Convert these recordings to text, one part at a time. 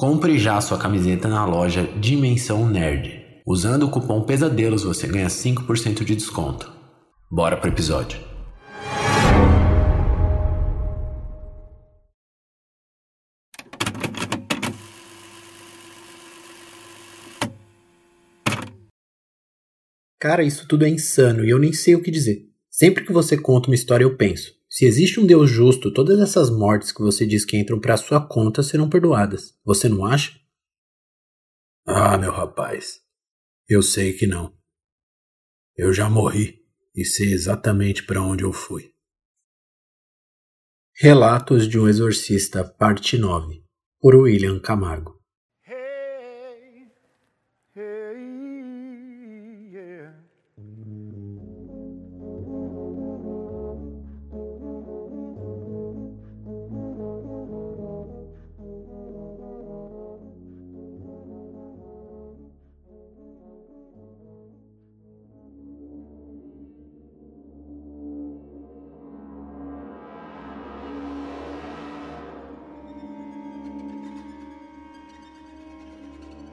Compre já sua camiseta na loja Dimensão Nerd. Usando o cupom Pesadelos você ganha 5% de desconto. Bora pro episódio. Cara, isso tudo é insano e eu nem sei o que dizer. Sempre que você conta uma história, eu penso: se existe um Deus justo, todas essas mortes que você diz que entram para sua conta serão perdoadas. Você não acha? Ah, meu rapaz, eu sei que não. Eu já morri e sei exatamente para onde eu fui. Relatos de um Exorcista, Parte 9, por William Camargo.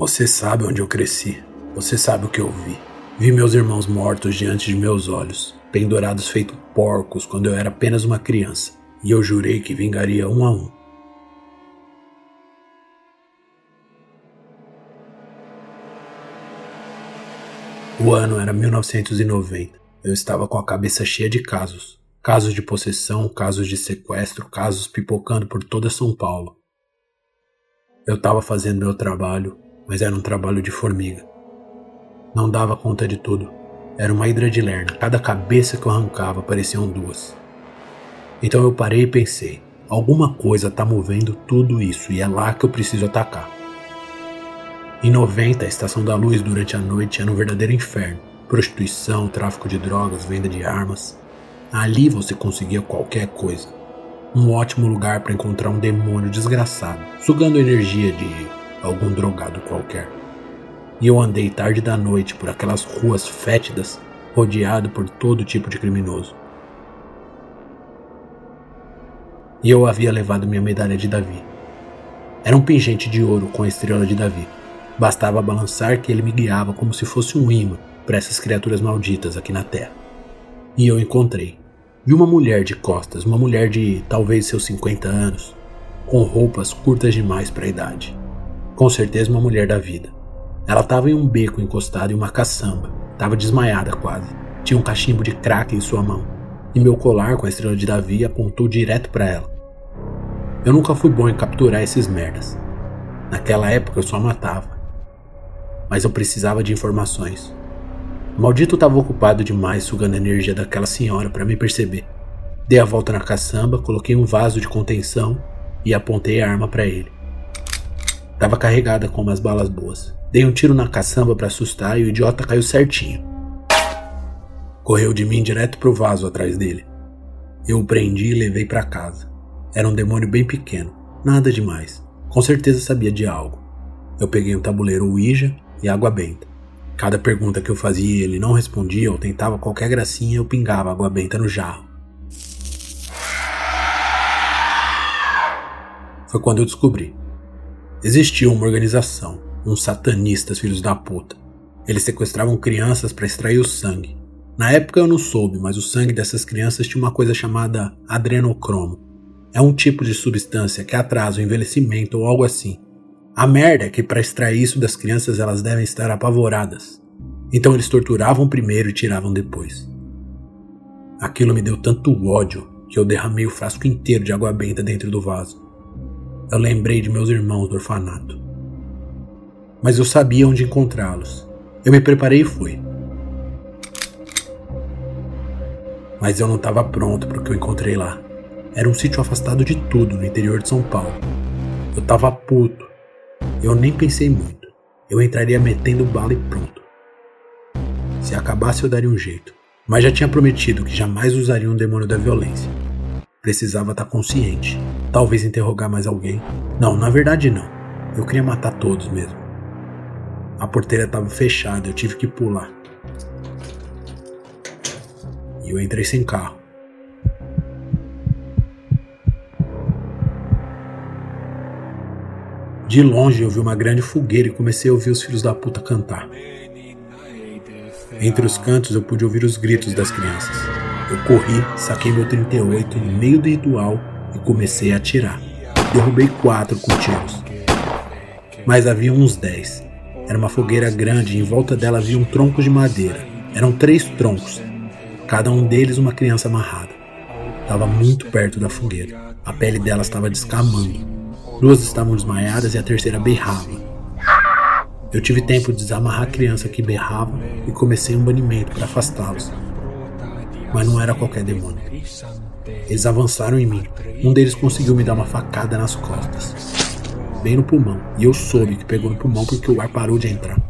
Você sabe onde eu cresci. Você sabe o que eu vi. Vi meus irmãos mortos diante de meus olhos, pendurados feito porcos quando eu era apenas uma criança, e eu jurei que vingaria um a um. O ano era 1990. Eu estava com a cabeça cheia de casos. Casos de possessão, casos de sequestro, casos pipocando por toda São Paulo. Eu estava fazendo meu trabalho, mas era um trabalho de formiga. Não dava conta de tudo. Era uma hidra de lerna. Cada cabeça que eu arrancava pareciam duas. Então eu parei e pensei: alguma coisa está movendo tudo isso e é lá que eu preciso atacar. Em 90, a Estação da Luz durante a noite era um verdadeiro inferno. Prostituição, tráfico de drogas, venda de armas. Ali você conseguia qualquer coisa. Um ótimo lugar para encontrar um demônio desgraçado, sugando energia de algum drogado qualquer. E eu andei tarde da noite por aquelas ruas fétidas, rodeado por todo tipo de criminoso. E eu havia levado minha medalha de Davi. Era um pingente de ouro com a estrela de Davi. Bastava balançar que ele me guiava como se fosse um imã para essas criaturas malditas aqui na Terra. E eu encontrei. Vi uma mulher de costas, uma mulher de talvez seus 50 anos, com roupas curtas demais para a idade. Com certeza uma mulher da vida. Ela estava em um beco encostado em uma caçamba. Estava desmaiada quase. Tinha um cachimbo de crack em sua mão. E meu colar com a estrela de Davi apontou direto para ela. Eu nunca fui bom em capturar esses merdas. Naquela época eu só matava. Mas eu precisava de informações. O maldito estava ocupado demais sugando a energia daquela senhora para me perceber. Dei a volta na caçamba, coloquei um vaso de contenção e apontei a arma para ele. Tava carregada com umas balas boas. Dei um tiro na caçamba para assustar e o idiota caiu certinho. Correu de mim direto pro vaso atrás dele. Eu o prendi e levei para casa. Era um demônio bem pequeno, nada demais. Com certeza sabia de algo. Eu peguei um tabuleiro Ouija e água benta. Cada pergunta que eu fazia ele não respondia ou tentava qualquer gracinha, eu pingava água benta no jarro. Foi quando eu descobri. Existia uma organização, uns satanistas filhos da puta. Eles sequestravam crianças para extrair o sangue. Na época eu não soube, mas o sangue dessas crianças tinha uma coisa chamada adrenocromo. É um tipo de substância que atrasa o envelhecimento ou algo assim. A merda é que para extrair isso das crianças elas devem estar apavoradas. Então eles torturavam primeiro e tiravam depois. Aquilo me deu tanto ódio que eu derramei o frasco inteiro de água benta dentro do vaso eu lembrei de meus irmãos do orfanato. Mas eu sabia onde encontrá-los. Eu me preparei e fui. Mas eu não estava pronto para o que eu encontrei lá. Era um sítio afastado de tudo no interior de São Paulo. Eu estava puto. Eu nem pensei muito. Eu entraria metendo bala e pronto. Se acabasse, eu daria um jeito. Mas já tinha prometido que jamais usaria um demônio da violência. Precisava estar consciente. Talvez interrogar mais alguém. Não, na verdade não. Eu queria matar todos mesmo. A porteira estava fechada, eu tive que pular. E eu entrei sem carro. De longe eu vi uma grande fogueira e comecei a ouvir os filhos da puta cantar. Entre os cantos eu pude ouvir os gritos das crianças. Eu corri, saquei meu 38 no meio do ritual e comecei a atirar. Derrubei quatro com tiros. Mas havia uns dez. Era uma fogueira grande e em volta dela havia um tronco de madeira. Eram três troncos, cada um deles uma criança amarrada. Estava muito perto da fogueira. A pele delas estava descamando. Duas estavam desmaiadas e a terceira berrava. Eu tive tempo de desamarrar a criança que berrava e comecei um banimento para afastá-los. Mas não era qualquer demônio. Eles avançaram em mim. Um deles conseguiu me dar uma facada nas costas, bem no pulmão, e eu soube que pegou no pulmão porque o ar parou de entrar.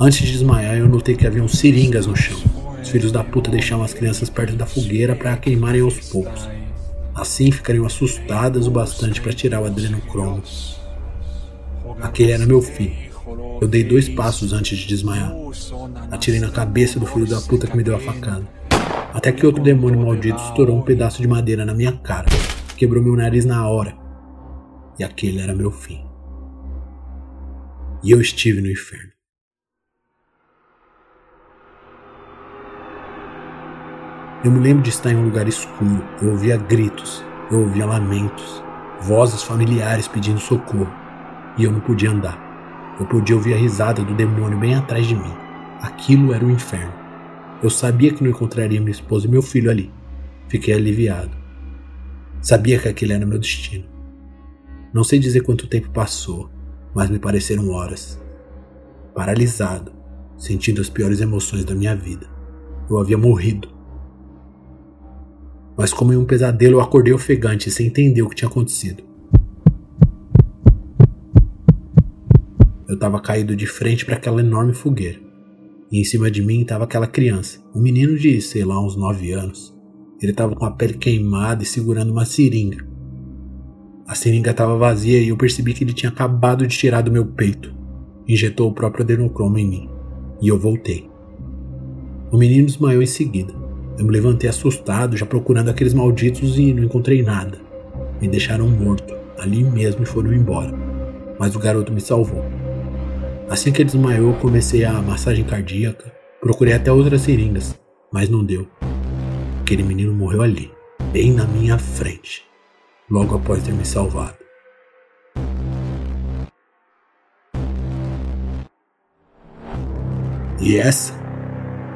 Antes de desmaiar, eu notei que haviam seringas no chão. Os filhos da puta deixavam as crianças perto da fogueira para queimarem aos poucos. Assim ficariam assustadas o bastante para tirar o adrenocromo. Aquele era meu fim. Eu dei dois passos antes de desmaiar. Atirei na cabeça do filho da puta que me deu a facada. Até que outro demônio maldito estourou um pedaço de madeira na minha cara, quebrou meu nariz na hora. E aquele era meu fim. E eu estive no inferno. Eu me lembro de estar em um lugar escuro. Eu ouvia gritos, eu ouvia lamentos, vozes familiares pedindo socorro. E eu não podia andar. Eu podia ouvir a risada do demônio bem atrás de mim. Aquilo era o inferno. Eu sabia que não encontraria minha esposa e meu filho ali. Fiquei aliviado. Sabia que aquele era meu destino. Não sei dizer quanto tempo passou, mas me pareceram horas. Paralisado, sentindo as piores emoções da minha vida. Eu havia morrido. Mas, como em um pesadelo, eu acordei ofegante sem entender o que tinha acontecido. Eu estava caído de frente para aquela enorme fogueira. E em cima de mim estava aquela criança, um menino de, sei lá, uns 9 anos. Ele estava com a pele queimada e segurando uma seringa. A seringa estava vazia e eu percebi que ele tinha acabado de tirar do meu peito. Injetou o próprio adenocromo em mim. E eu voltei. O menino desmaiou em seguida. Eu me levantei assustado, já procurando aqueles malditos e não encontrei nada. Me deixaram morto, ali mesmo e foram embora. Mas o garoto me salvou. Assim que ele desmaiou, comecei a massagem cardíaca. Procurei até outras seringas, mas não deu. Aquele menino morreu ali, bem na minha frente, logo após ter me salvado. E essa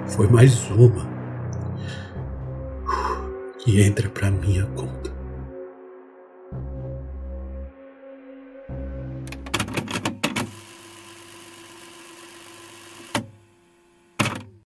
foi mais uma que entra pra minha conta.